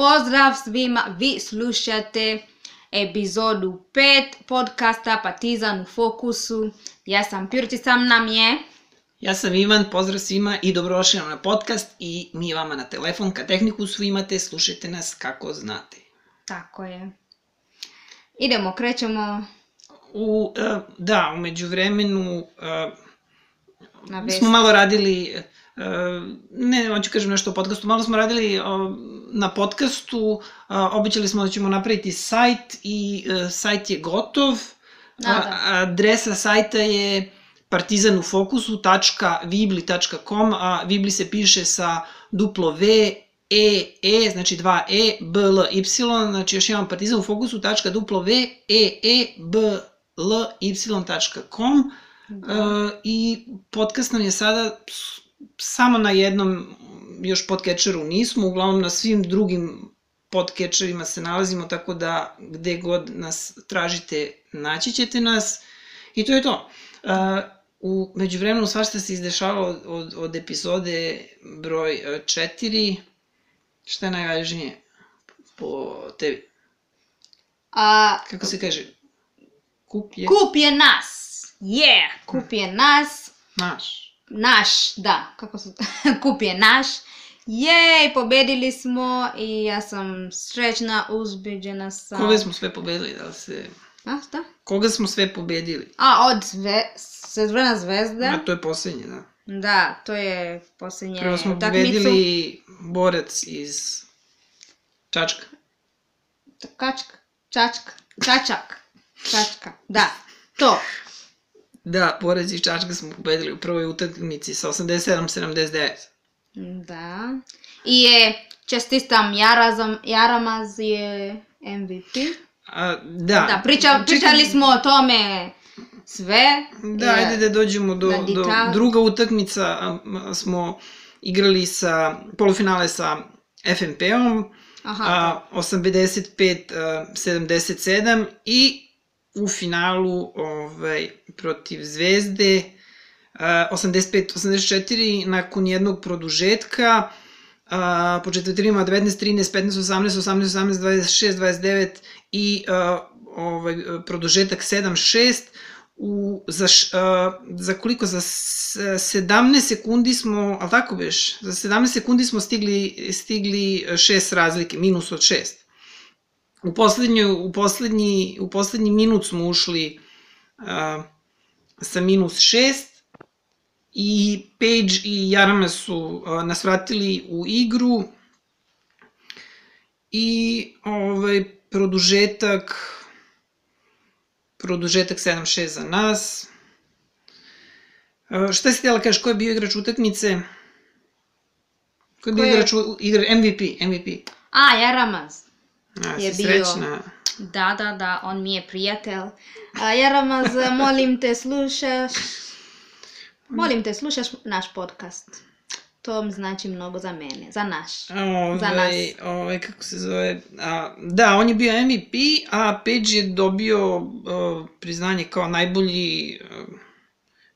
Pozdrav svima, vi slušate epizodu 5 podcasta Partizan u fokusu. Ja sam Pirti, sam nam je... Ja sam Ivan, pozdrav svima i dobrodošli na podcast i mi vama na telefon, kad tehniku svi imate, slušajte nas kako znate. Tako je. Idemo, krećemo U, e, da, umeđu vremenu na vest. smo malo radili, e, ne, hoću kažem nešto o podcastu, malo smo radili e, na podcastu, e, obećali smo da ćemo napraviti sajt i e, sajt je gotov. Da, da. Adresa sajta je partizanufokusu.vibli.com, a Vibli se piše sa duplo V, E, E, znači dva E, B, L, Y, znači još imam partizan u fokusu, tačka duplo V, E, E, B, L, Y.com Da. e, i podcast nam je sada samo na jednom još podcatcheru nismo, uglavnom na svim drugim podcatcherima se nalazimo, tako da gde god nas tražite, naći ćete nas i to je to. E, u međuvremenu svašta se izdešavalo od, od, od epizode broj 4. Šta je najvažnije po tebi? A, Kako se kaže? Kup je kup je nas. Yeah, kup je nas. naš. Naš, da, kako se... kup je naš. Jej, pobedili smo i ja sam srećna, uzbeđena sam. Koga smo sve pobedili, da li se... A, šta? Koga smo sve pobedili? A, od zve... Sezvrna zvezda. A to je poslednje, da. Da, to je posljednje Prvo smo utakmicu. pobedili borac iz Čačka. Kačka, čačka, čačak, čačka, da, to. Da, borac iz Čačka smo pobedili u prvoj utakmici sa 87-79. Da. I je, čestitam Jarazam, Jaramaz je MVP. A, da. Da, priča, pričali smo o tome sve. Da, Je, ajde da dođemo do, do druga utakmica. smo igrali sa polufinale sa FNP-om. Aha, a, 85-77 i u finalu ovaj, protiv Zvezde a, 85-84 nakon jednog produžetka a, po četvrtinima 19, 13, 15, 18, 18, 18, 26, 29 i a, ovaj, produžetak 7-6 u, za, š- za koliko, za s- 17 sekundi smo, ali tako beš, za 17 sekundi smo stigli, stigli šest razlike, minus od šest. U poslednju, u poslednji, u poslednji minut smo ušli a, sa minus šest i Page i Jarame su a, nas vratili u igru i ovaj, produžetak produžetak 7-6 za nas. E, šta si htjela kažeš, ko je bio igrač utakmice? Ko je bio igrač, igra, MVP, MVP. A, Jaramaz. A, Je si bio. srećna. Da, da, da, on mi je prijatelj. A, Jaramaz, molim te, slušaš... Molim te, slušaš naš podcast. To mi znači mnogo za mene, za naš. Ovaj, Za nas. Ovaj, kako se zove, a, da, on je bio MVP, a Page je dobio uh, priznanje kao najbolji uh,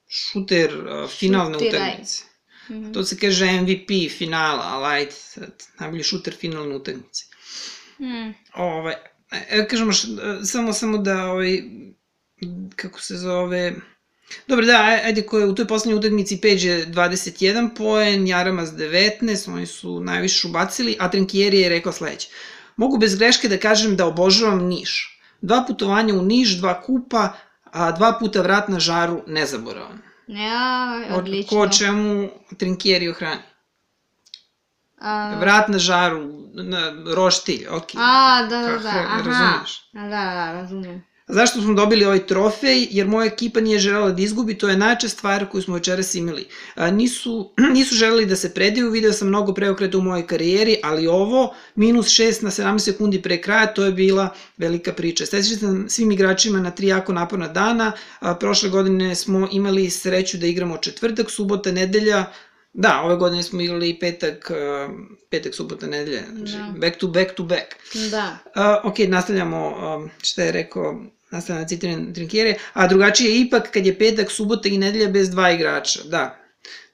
šuter uh, finalne Šutiraj. utakmice. Mhm. To se kaže MVP finala, ali ajde, sad, najbolji šuter finalne utakmice. Mm. Ovaj, e, kažemo, š, samo, samo da, ovaj, kako se zove, Dobro, da, aj- ajde, ko je u toj poslednjoj utakmici Page je 21 poen, Jaramas 19, oni su najviše ubacili, a Trinkieri je rekao sledeće. Mogu bez greške da kažem da obožavam Niš. Dva putovanja u Niš, dva kupa, a dva puta vrat na žaru nezaboravan. Ja, odlično. Ko o čemu Trinkieri ohrani? A, Vrat na žaru, na roštilj, ok. a, da, da, Kako, da, aha. razumeš? A, Da, da, da, razumijem. Zašto smo dobili ovaj trofej? Jer moja ekipa nije želela da izgubi, to je najča stvar koju smo večeras imali. A, nisu, nisu želeli da se predaju, video sam mnogo preokreta u mojoj karijeri, ali ovo, minus 6 na 17 sekundi pre kraja, to je bila velika priča. Sveći sam svim igračima na tri jako naporna dana, a, prošle godine smo imali sreću da igramo četvrtak, subota, nedelja, Da, ove godine smo igrali i petak, a, petak, subota, nedelja, znači Da. back to back to back. Da. Uh, ok, nastavljamo um, šta je rekao nastavljamo na citiran trinkjere, a drugačije je ipak kad je petak, subota i nedelja bez dva igrača, da.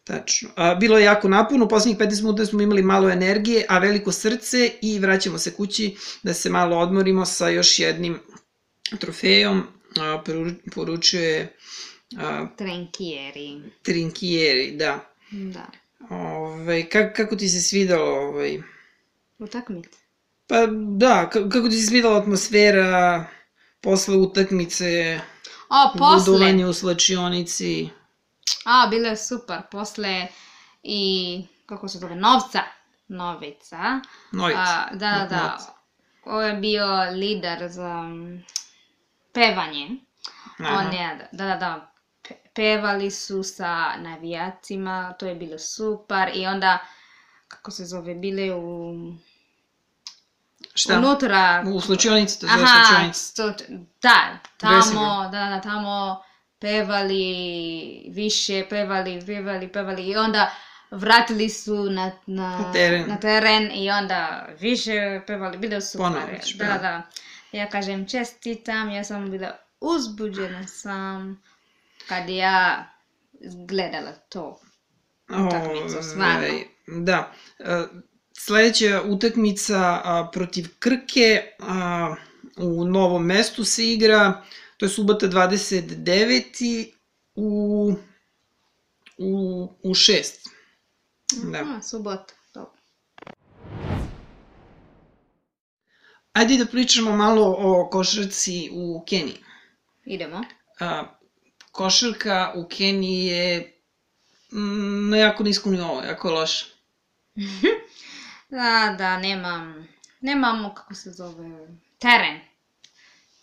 Tačno. A, bilo je jako napuno, u poslednjih 15 minuta smo imali malo energije, a veliko srce i vraćamo se kući da se malo odmorimo sa još jednim trofejom. A, poru- poručuje a, Trenkieri. Trinkieri, da. Da. Ove, kak, kako ti se svidalo ovaj, Utakmica. Pa da, ka- kako ti se svidala atmosfera posle utakmice, O, posle. budovanje u slačionici? A, bilo je super. Posle i, kako se zove, novca. Novica. Novica. A, da, Novca. da. Ovo je bio lider za mm, pevanje. Aha. On je, da, da, da. Pe- Pevali su sa navijacima, to je bilo super. I onda, kako se zove, bile u... Šta? Unutra. U slačionici, to zove Aha, slačionica. to, da, tamo, da, da, tamo pevali više, pevali, pevali, pevali i onda vratili su na, na, Na teren. na teren i onda više pevali, bilo super. Ponovo ćeš da, da. Ja kažem čestitam, ja sam bila uzbuđena sam kad ja gledala to. utakmicu, stvarno. Ovaj, Da. E, Sledeća utakmica protiv Krke u novom mestu se igra. To je subota 29. u u, u 6. Da. Aha, subota. Ajde da pričamo malo o košarci u Keniji. Idemo. A, košarka u Keniji je mm, na jako niskom nivou, jako je loša. Da, da, nemam, nemamo, kako se zove, teren.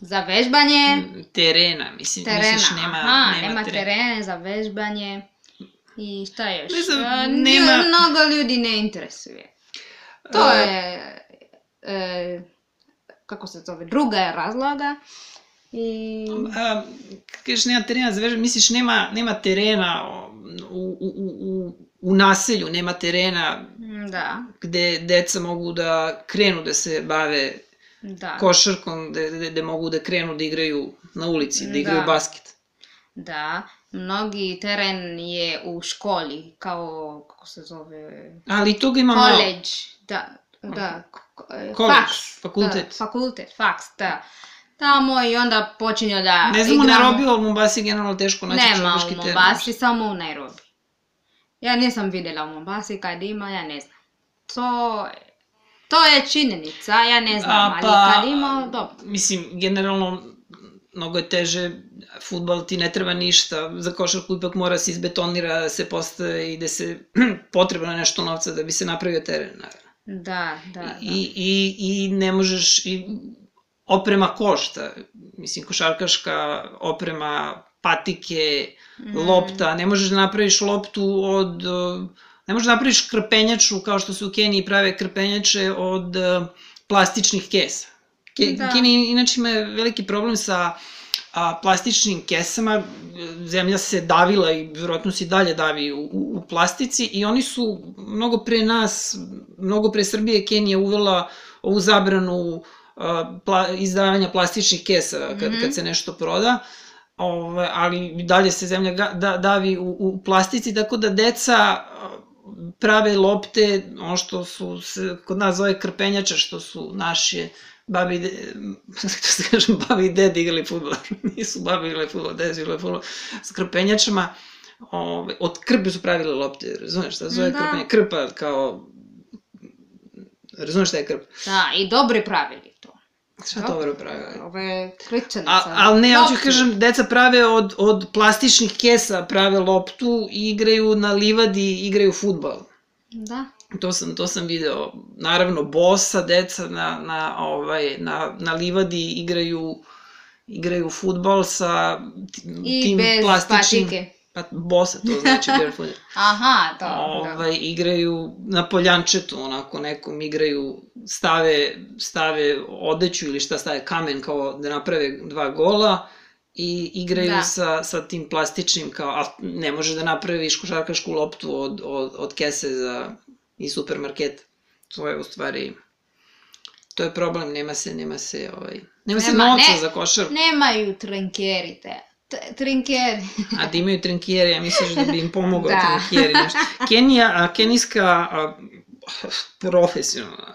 Za vežbanje, Terena, mislim, terena, misliš nema, aha, nema, nema terena. terene za vežbanje. I šta još? Ne znam, nema- Mnogo ljudi ne interesuje. To A, je, e, kako se zove, druga je razloga. I, A, kažeš nema terena za vežbanje, misliš nema, nema terena o, u, u, u, u, u naselju, nema terena da, gde deca mogu da krenu da se bave da. košarkom, gde, gde, gde mogu da krenu da igraju na ulici, da igraju Da. basket. Da, mnogi teren je u školi, kao, kako se zove, Ali toga ima malo. college, da, da, College, faks, fakultet. Da, fakultet, faks, da. Tamo i onda počinju da Ne znam u igramo. Nairobi, ali u Mombasi je generalno teško naći Nema čarobeški u teren. Mombasi, samo u Nairobi. Ja nisam vidjela u Mombasi kad ima, ja ne znam. To, to je činjenica, ja ne znam, A, ali pa, kad ima, dobro. Mislim, generalno, mnogo je teže, futbal ti ne treba ništa, za košarku ipak mora se izbetonira, se postave i da se potrebno nešto novca da bi se napravio teren, naravno. Da, da, da. I, i, I ne možeš, i oprema košta, mislim, košarkaška oprema, patike, Mm. lopta, ne možeš da napraviš loptu od, ne možeš da napraviš krpenjaču kao što se u Keniji prave krpenjače od plastičnih kesa. Ke, Da. Kenija inače ima veliki problem sa a, plastičnim kesama, zemlja se davila i vjerojatno se i dalje davi u, u, plastici i oni su mnogo pre nas, mnogo pre Srbije Kenija uvela ovu zabranu pla, izdavanja plastičnih kesa kad, Mhm. kad se nešto proda. Ove, ali dalje se zemlja ga, da, davi u, u plastici, tako da deca prave lopte, ono što su se kod nas zove krpenjača, što su naše babi de, kako se kažem, babi i dede igrali futbol, nisu babi igrali futbol, dede su igrali futbol, s krpenjačama, ove, od krpe su pravile lopte, razumeš šta se zove Da. krpenja, krpa kao, razumeš šta je krpa, Da, i dobri pravili to. šta Dobro. dobro pravile? Ove kličanice. A, ali ne, ja ću Loptu. kažem, deca prave od, od plastičnih kesa, prave loptu i igraju na livadi, igraju futbal. Da. To sam, to sam video. Naravno, bosa deca na, na, ovaj, na, na livadi igraju igraju futbal sa ti- I tim bez plastičnim... patike. Pa, bosa, to znači barefoot. Aha, to. da. ovaj, igraju na poljančetu, onako nekom igraju, stave, stave odeću ili šta stave, kamen kao da naprave dva gola i igraju Da. da. sa, sa tim plastičnim kao, a ne možeš da napraviš košarkašku loptu od, od, od kese za, iz supermarketa. To je u stvari, to je problem, nema se, nema se, ovaj, nema, se Nema, novca ne. za košarku. Nemaju trenkeri te. Trinkjeri. A da imaju trinkjere, ja misliš da bi im pomogao Da. trinkjeri. Kenija, a, kenijska a, profesionalna,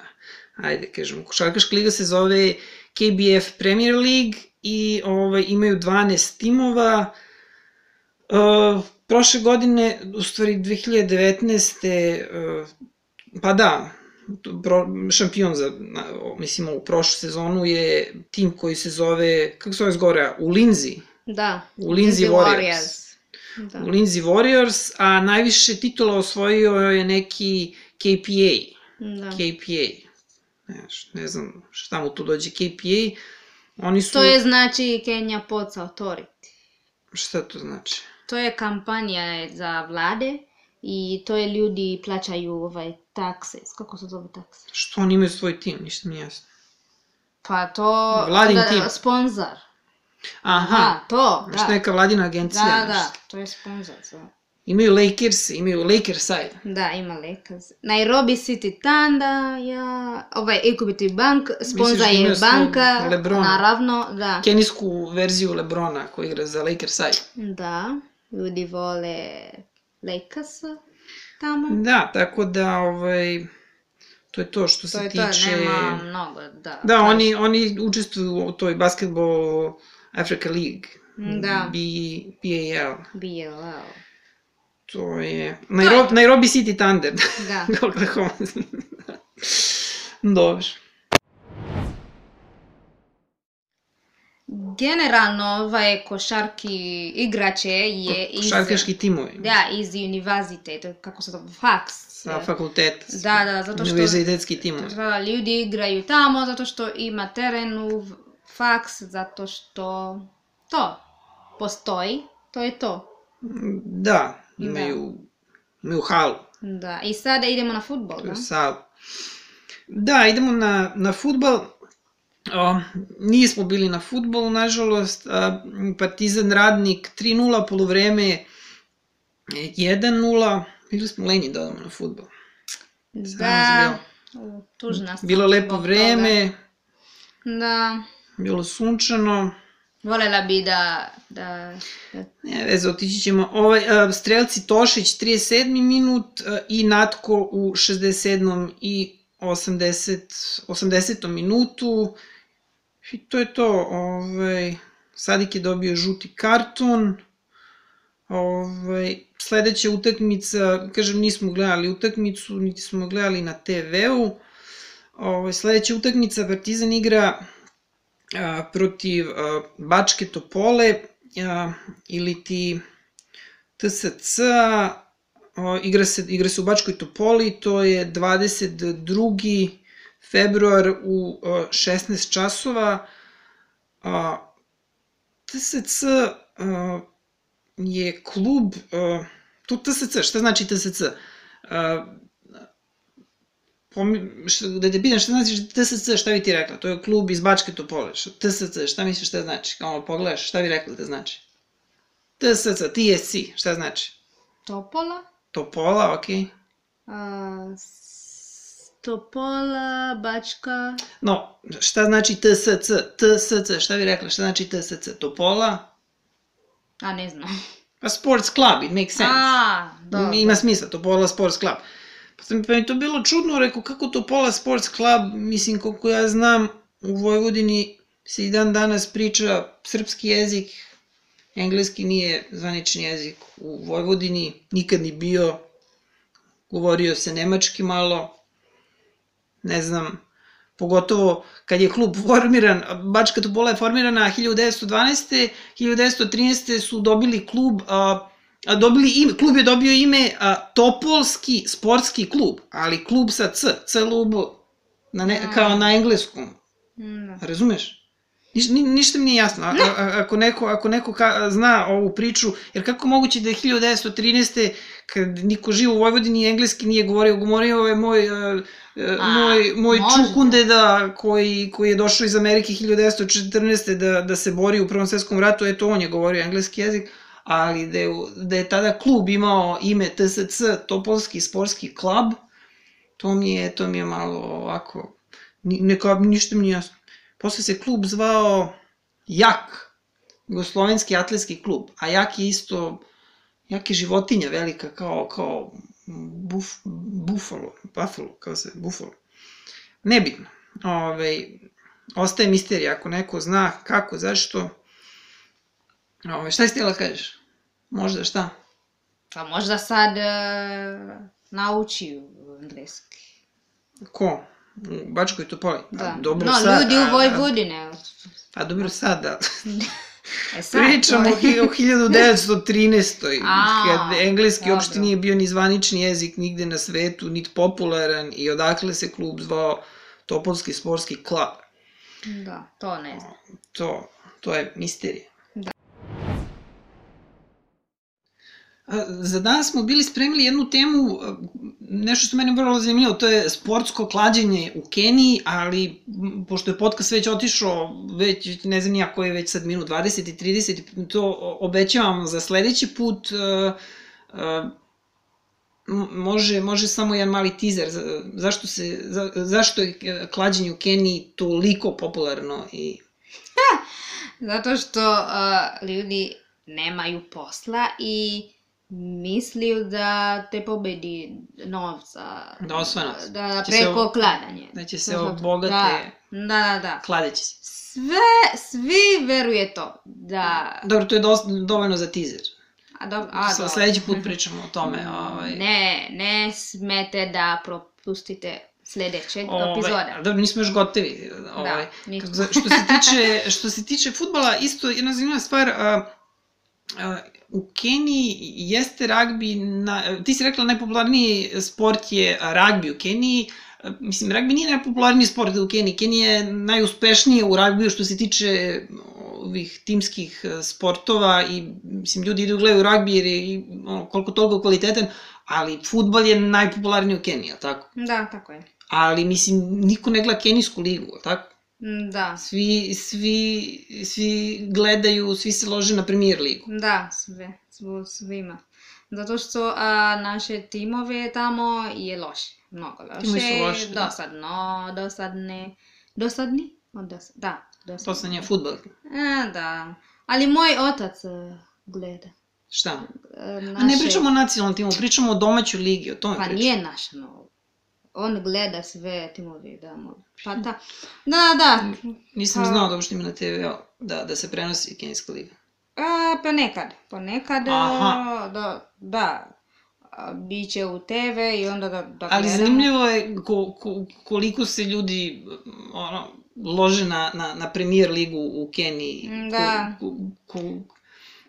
ajde kažemo, košarkaška liga se zove KBF Premier League i ovaj, imaju 12 timova. Uh, prošle godine, u stvari 2019. Uh, pa da, pro, šampion za, mislim, ovu prošlu sezonu je tim koji se zove, kako se zove zgore, u Linzi, Da. U Lindsay Warriors. Da. u Lindsay Warriors, a najviše titula osvojio je neki KPA. da. KPA. Ne, š- ne znam šta mu tu dođe KPA. Oni su... To je znači Kenya Ports Authority. Šta to znači? To je kampanja za vlade i to je ljudi plaćaju ovaj takse. Kako se zove takse? Što oni imaju svoj tim? Ništa mi jasno. Pa to... Vladin da, tim. Sponzor. Aha, Da, to, što da. neka vladina agencija. Da, nešto. da, to je sponzor. za- Imaju Lakers, imaju Lakerside. Da, ima Lakers. Nairobi City Thunder, ja, ovaj Equity Bank, da je imaju svog banka, Lebrona? naravno, da. Kenijsku verziju Lebrona koji igra za Lakerside. Da, ljudi vole Lakers tamo. Da, tako da, ovaj, to je to što se To je tiče... to, nema mnogo, da. Da, oni, oni učestvuju u toj basketball Africa League. Da. B, BAL. BLL. To je... Nairobi, Nairobi City Thunder. Da. Oklahoma. Dobro. Generalno, ovaj košarki igrače je iz... Košarkaški timovi. Da, iz univerziteta, kako se to, faks. Sa fakulteta. Da, da, zato što... Univerzitetski timovi. Da, ljudi igraju tamo zato što ima teren u faks, zato što to postoji, to je to. Da, imaju, imaju halu. Da, i sada idemo na futbol, da? salu. Da, idemo na, na futbal. O, nismo bili na futbolu, nažalost. A, Partizan Radnik 3-0, polovreme 1-0. Bili smo lenji da odemo na futbol. Da, u, tužna sam Bilo lepo vreme, toga. Da, bilo sunčano. volela bi da, da, da Ne veze, otići ćemo. Ovaj, a, strelci Tošić 37. minut a, i Natko u 67. i 80, 80. minutu. I to je to. Ovaj, Sadik je dobio žuti karton. Ovaj, sledeća utakmica, kažem, nismo gledali utakmicu, niti smo gledali na TV-u. Ovaj, sledeća utakmica Partizan igra protiv Bačke Topole ili ti TSC igra se, igra se u Bačkoj Topoli, to je 22. februar u a, 16 časova. TSC je klub, tu TSC, šta znači TSC? Da te pitam šta znači TSC, šta bi ti rekla? To je klub iz Bačke Topole. TSC, šta misliš šta znači? Kao pogledaš, šta bi rekla da znači? TSC, TSC, šta znači? Topola, Topola, okej. Okay. a, Topola, Bačka, No, šta znači TSC? TSC, šta bi rekla? Šta znači TSC? Topola? a ne znam. Pa sports club, it makes sense. A, dobro. Ima smisla, Topola Sports Club. Pa, pa mi to bilo čudno, rekao, kako Topola Sports Club, mislim, koliko ja znam, u Vojvodini se i dan danas priča srpski jezik, engleski nije zvanični jezik u Vojvodini, nikad ni bio, govorio se nemački malo, ne znam, pogotovo kad je klub formiran, Bačka Topola je formirana 1912. 1913. su dobili klub, a dobili ime, klub je dobio ime a, Topolski sportski klub, ali klub sa C, CLUB, na ne, kao na engleskom, Mm, Da. razumeš? Niš, ni, ništa mi nije jasno. A, a, ako neko, ako neko ka, zna ovu priču, jer kako moguće da je 1913. kad niko živ u Vojvodini engleski nije govorio, govorio je moj, uh, A, moj, moj možda. čukundeda koji, koji je došao iz Amerike 1914. da, da se bori u Prvom svetskom ratu, eto on je govorio engleski jezik, ali da je, da je tada klub imao ime TSC, Topolski sportski klub, to mi je, to mi je malo ovako, neka, ništa mi nije jasno. Posle se klub zvao Jak, Jugoslovenski atletski klub, a jak je isto, jak je životinja velika kao, kao buf, bufalo, buffalo, kao se, bufalo. Nebitno. Ove, ostaje misterija ako neko zna kako, zašto. Ove, šta si htjela da kažeš? Možda šta? Pa možda sad uh, nauči engleski. Ko? U Bačkoj Topoli? Da. A, Dobro no, sad. ljudi a- u Vojvodine. Pa dobro sad, da. E sad, Pričamo to o je- hi- o 1913. A, kad engleski dobro. uopšte nije bio ni zvanični jezik nigde na svetu, niti popularan i odakle se klub zvao Topolski sportski klub. Da, to ne znam. To, to je misterija. Za danas smo bili spremili jednu temu, a, nešto što mene vrlo zanimljivo, to je sportsko klađenje u Keniji, ali pošto je podcast već otišao, već ne znam nija koji je već sad minut, 20 i 30, to obećavam za sledeći put, a, m- može, može samo jedan mali za- zašto, se, za, zašto je e, klađenje u Keniji toliko popularno i Zato što uh, ljudi nemaju posla i misliju da te pobedi novca. Da osvoje novac. Da, se preko o- kladanje. da će se obogate Da, da, da. da. kladeći se. Sve, svi veruje to. Da, Dobro, to je dosta, dovoljno za teaser. a, do, a, dobro. sledeći put pričamo o tome. Ovaj, Ne, ne smete da propustite sledećeg ovaj, epizoda. Dobro, nismo još gotovi. Ovaj, nismo. kako što se tiče, što se tiče futbala, isto jedna zanimljiva stvar, a, a, u Keniji jeste ragbi, na, ti si rekla najpopularniji sport je ragbi u Keniji, Mislim, ragbi nije najpopularniji sport u Keniji. Kenija je najuspešnije u ragbiju što se tiče ovih timskih sportova i mislim ljudi idu gledaju ragbi jer je ono, koliko toliko kvalitetan, ali futbol je najpopularniji u Keniji, tako? Da, tako je. Ali mislim niko ne gleda kenijsku ligu, tako? Mm, Da, Svi, svi, svi gledaju, svi se lože na premier ligu. da, sve, svima. Zato što a, naše timove tamo je loše, mnogo loše. Timovi su loši, da. Dosadno, dosadne, dosadni? Dos, da, dosadni. Sam je futbol. A, da, ali moj otac e, gleda. Šta? e, Naše... A ne pričamo o nacionalnom timu, pričamo o domaćoj ligi, o tome Pa pričamo. nije naš, no. On gleda sve timove, da, mo- pa da. Da, da, Nisam Pa- znao da uopšte ima na TV-u da, da se prenosi kenijska liga. A, ponekad, ponekad, Aha. a, da, da, biće u TV i onda da, da Ali gledamo. zanimljivo je ko, ko, koliko se ljudi ono, lože na, na, na premier ligu u Keniji. Da. Ko, ko, ko...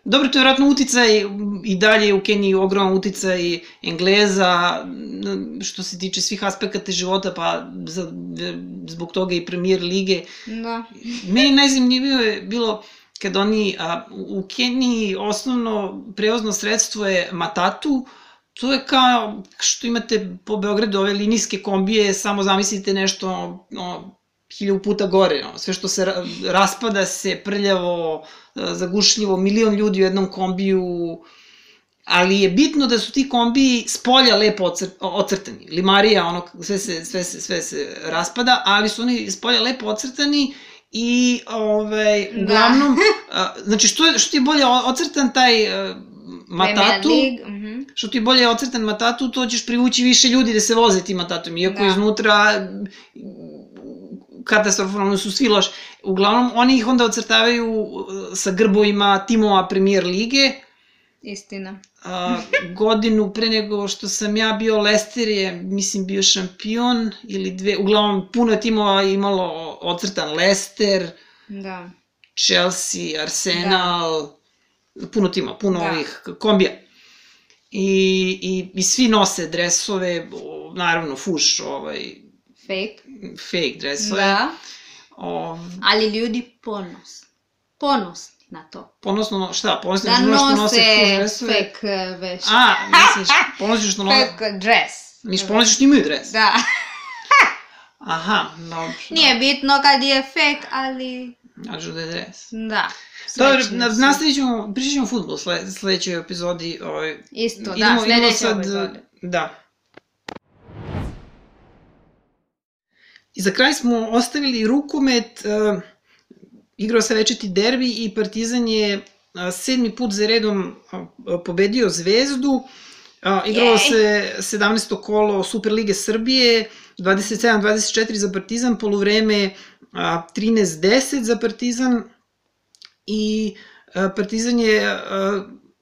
Dobro, to je vjerojatno uticaj i dalje u Keniji ogroman uticaj Engleza, što se tiče svih aspekata života, pa za, zbog toga i premier lige. Da, Meni najzanimljivije je bilo kad oni a, u u Keniji osnovno prevozno sredstvo je matatu, to je kao što imate po Beogradu ove linijske kombije, samo zamislite nešto ono, hiljadu puta gore, ono, sve što se ra- raspada se prljavo, e, zagušljivo, milion ljudi u jednom kombiju, ali je bitno da su ti kombiji s polja lepo ocr, ocrtani. Limarija, ono, sve se, sve, se, sve se raspada, ali su oni s polja lepo ocrtani i ovaj, Da. uglavnom, a, znači što, što ti je bolje ocrtan taj e, matatu, mhm. što ti je bolje ocrtan matatu, to ćeš privući više ljudi da se voze tim matatom, iako Da. iznutra katastrofalno su svi loši. Uglavnom, oni ih onda ocrtavaju uh, sa grbovima timova premier lige, istina. A, godinu pre nego što sam ja bio, Leicester je, mislim, bio šampion ili dve, uglavnom puno timova imalo ocrtan Leicester, Da, Chelsea, Arsenal, puno tima, puno Da. ovih kombija. I, i, I svi nose dresove, naravno fuš, ovaj, fake. fake dresove. Da, Ov, ali ljudi ponos. Ponosni na to. ponosno, šta, ponosno Da što nose nose fuš dresove? fake veš. A, misliš, ponosno što nose, Fake dress. misliš, ponosno što imaju dres? Da. Aha, dobro. Nije bitno kad je fake, ali Znači da je dres. da. Dobro, su. nastavit ćemo, pričat ćemo o futbolu sle, sledećoj epizodi. Ovaj, Isto, da, idemo, sledeća sad, epizoda. Da. I za kraj smo ostavili rukomet, uh, igrao se večeti derbi i Partizan je a, sedmi put za redom a, pobedio Zvezdu. A, igralo Jej. se 17. kolo Superlige Srbije, 27-24 za Partizan, poluvreme a, 13-10 za Partizan i Partizan je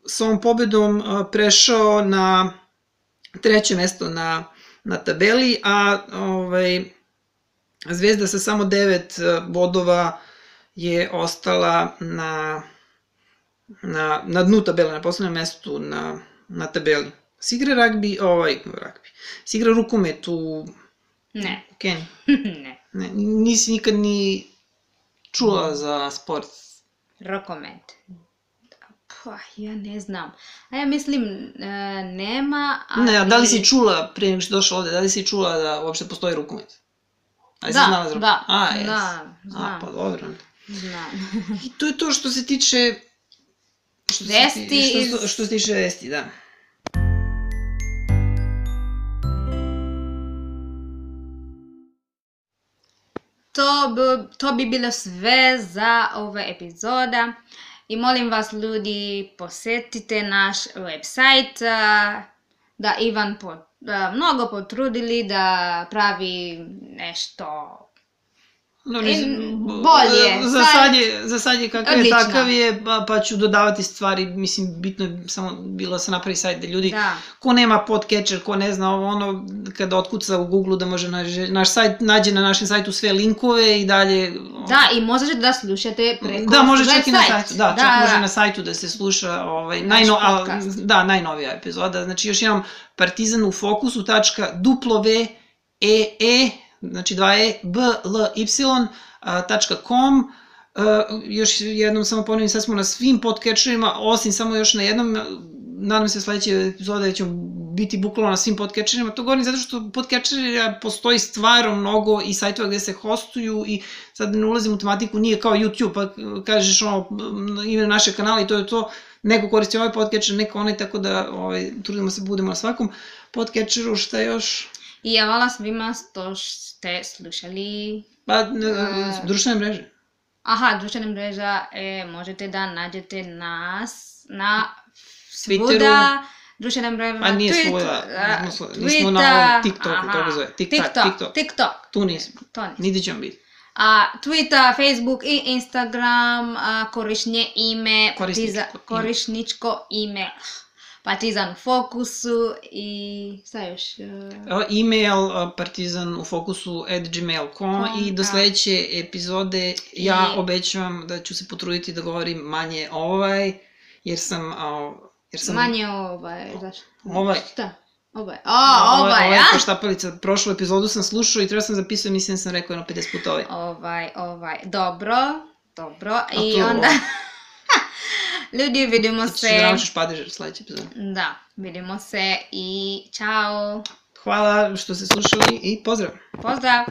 sa ovom pobedom prešao na treće mesto na, na tabeli, a ovaj, Zvezda sa samo 9 bodova je ostala na, na, na dnu tabele, na poslednjem mestu na, na tabeli. Si igra ragbi, ovaj, ragbi, si igra rukomet u Ne, Keniji? ne. Ne, nisi nikad ni čula za sport. Rokomet. Pa, ja ne znam. A ja mislim, e, nema, ali... Ne, a da li si čula, prije nego što došla ovde, da li si čula da uopšte postoji rukomet? Li si Da, znala za da, A, jes. da, A, znam. pa dobro. Znam. I to je to što se tiče... Što se Vesti ti- što, iz- što, se tiče vesti, da. To bi, to bi bilo sve za ove epizoda. I molim vas ljudi, posetite naš website, a, da Ivan po, da mnogo potrudili da pravi nešto bolje, Za sad- je, za sad je kakav je, Odlično. takav je, pa, pa ću dodavati stvari, mislim, bitno je samo bilo da se napravi sajt da ljudi, Da. ko nema podcatcher, ko ne zna ovo, ono, kada otkuca u Google da može nađe, naš sajt, nađe na našem sajtu sve linkove i dalje... Da, i možete da slušate preko Da, može čak i na sajtu, da, čak može na sajtu da se sluša, ovaj, Naš najno, a, da, najnovija epizoda, znači još jednom partizan u fokusu, tačka, duplo v, e, e, znači 2 e, još jednom samo ponovim, sad smo na svim podcatcherima, osim samo još na jednom, nadam se sledeće epizode da ćemo biti bukvalno na svim podcatcherima, to govorim zato što podcatchera postoji stvarno mnogo i sajtova gde se hostuju i sad da ne ulazim u tematiku, nije kao YouTube, pa kažeš ono, ime naše kanala i to je to, neko koristi ovaj podcatcher, neko onaj, tako da ovaj, trudimo se budemo na svakom podcatcheru, šta još? I hvala svima što ste slušali. Pa, e, društvene mreže. Aha, društvene mreža e, možete da nađete nas na Twitteru. svuda. Društvene mreže Pa nije Twitter, svuda, nismo, nismo na ovom TikToku, aha, kako zove, TikTok, TikTok, TikTok, TikTok. tu nismo, To nismo. nigde ćemo biti. A, Twitter, Facebook i Instagram, a, korišnje ime, Korisničko Partiza- ime. ime, Partizan u fokusu i šta još? e, E, Email uh, partizan u fokusu at gmail.com Com, i do da. sledeće epizode ja I- obećavam da ću se potruditi da govorim manje ovaj, jer sam, jer sam Manje ovaj, zašto? Ovaj. Šta? Ovaj. A, ovaj, ovaj a? poštapalica, prošlu epizodu sam slušao i treba sam zapisao, mislim da sam rekao jedno 50 puta ovaj. Ovaj, ovaj. Dobro, dobro. I onda... Ljudi, vidimo Ti ćeš se. da padežer sledeće epizode. Da, vidimo se i čao. Hvala što ste slušali i pozdrav! Pozdrav!